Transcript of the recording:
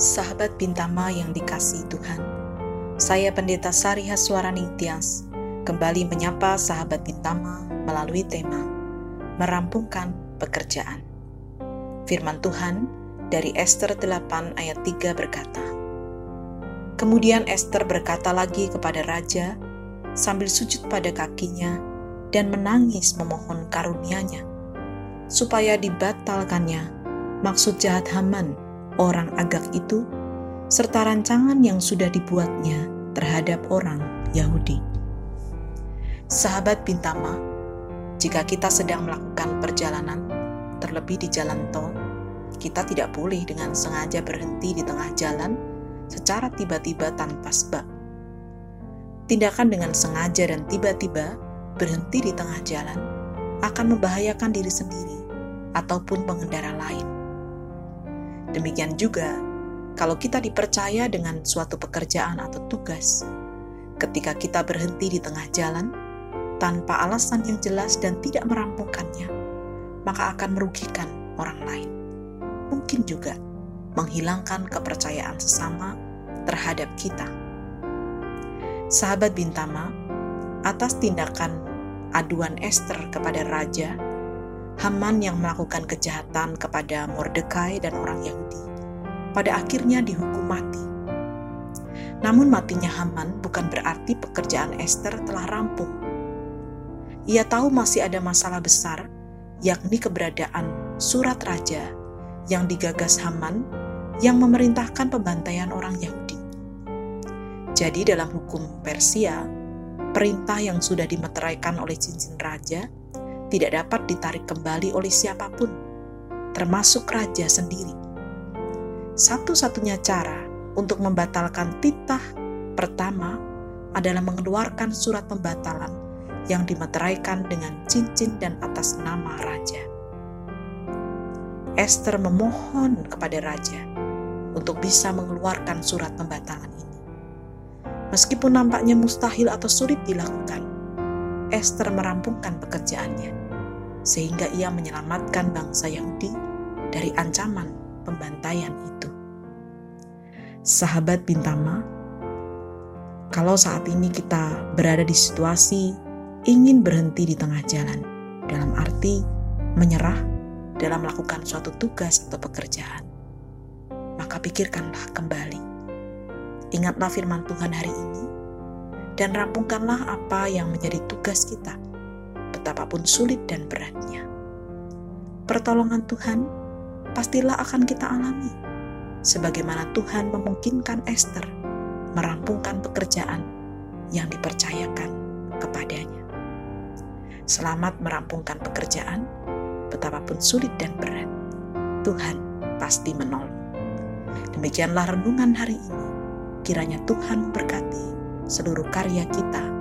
Sahabat Bintama yang dikasih Tuhan, saya Pendeta Sari Haswarani Tias kembali menyapa sahabat Bintama melalui tema Merampungkan Pekerjaan. Firman Tuhan dari Esther 8 ayat 3 berkata, Kemudian Esther berkata lagi kepada Raja sambil sujud pada kakinya dan menangis memohon karunia-Nya, supaya dibatalkannya maksud jahat Haman orang agak itu, serta rancangan yang sudah dibuatnya terhadap orang Yahudi. Sahabat Bintama, jika kita sedang melakukan perjalanan, terlebih di jalan tol, kita tidak boleh dengan sengaja berhenti di tengah jalan secara tiba-tiba tanpa sebab. Tindakan dengan sengaja dan tiba-tiba berhenti di tengah jalan akan membahayakan diri sendiri ataupun pengendara lain Demikian juga kalau kita dipercaya dengan suatu pekerjaan atau tugas. Ketika kita berhenti di tengah jalan tanpa alasan yang jelas dan tidak merampungkannya, maka akan merugikan orang lain. Mungkin juga menghilangkan kepercayaan sesama terhadap kita. Sahabat Bintama, atas tindakan aduan Esther kepada raja Haman yang melakukan kejahatan kepada Mordekai dan orang Yahudi, pada akhirnya dihukum mati. Namun matinya Haman bukan berarti pekerjaan Esther telah rampung. Ia tahu masih ada masalah besar, yakni keberadaan surat raja yang digagas Haman yang memerintahkan pembantaian orang Yahudi. Jadi dalam hukum Persia, perintah yang sudah dimeteraikan oleh cincin raja tidak dapat ditarik kembali oleh siapa pun, termasuk raja sendiri. Satu-satunya cara untuk membatalkan titah pertama adalah mengeluarkan surat pembatalan yang dimeteraikan dengan cincin dan atas nama raja. Esther memohon kepada raja untuk bisa mengeluarkan surat pembatalan ini. Meskipun nampaknya mustahil atau sulit dilakukan, Esther merampungkan pekerjaannya sehingga ia menyelamatkan bangsa Yahudi dari ancaman pembantaian itu. Sahabat Bintama, kalau saat ini kita berada di situasi ingin berhenti di tengah jalan, dalam arti menyerah dalam melakukan suatu tugas atau pekerjaan, maka pikirkanlah kembali. Ingatlah firman Tuhan hari ini, dan rampungkanlah apa yang menjadi tugas kita betapapun sulit dan beratnya. Pertolongan Tuhan pastilah akan kita alami, sebagaimana Tuhan memungkinkan Esther merampungkan pekerjaan yang dipercayakan kepadanya. Selamat merampungkan pekerjaan, betapapun sulit dan berat, Tuhan pasti menolong. Demikianlah renungan hari ini. Kiranya Tuhan memberkati seluruh karya kita.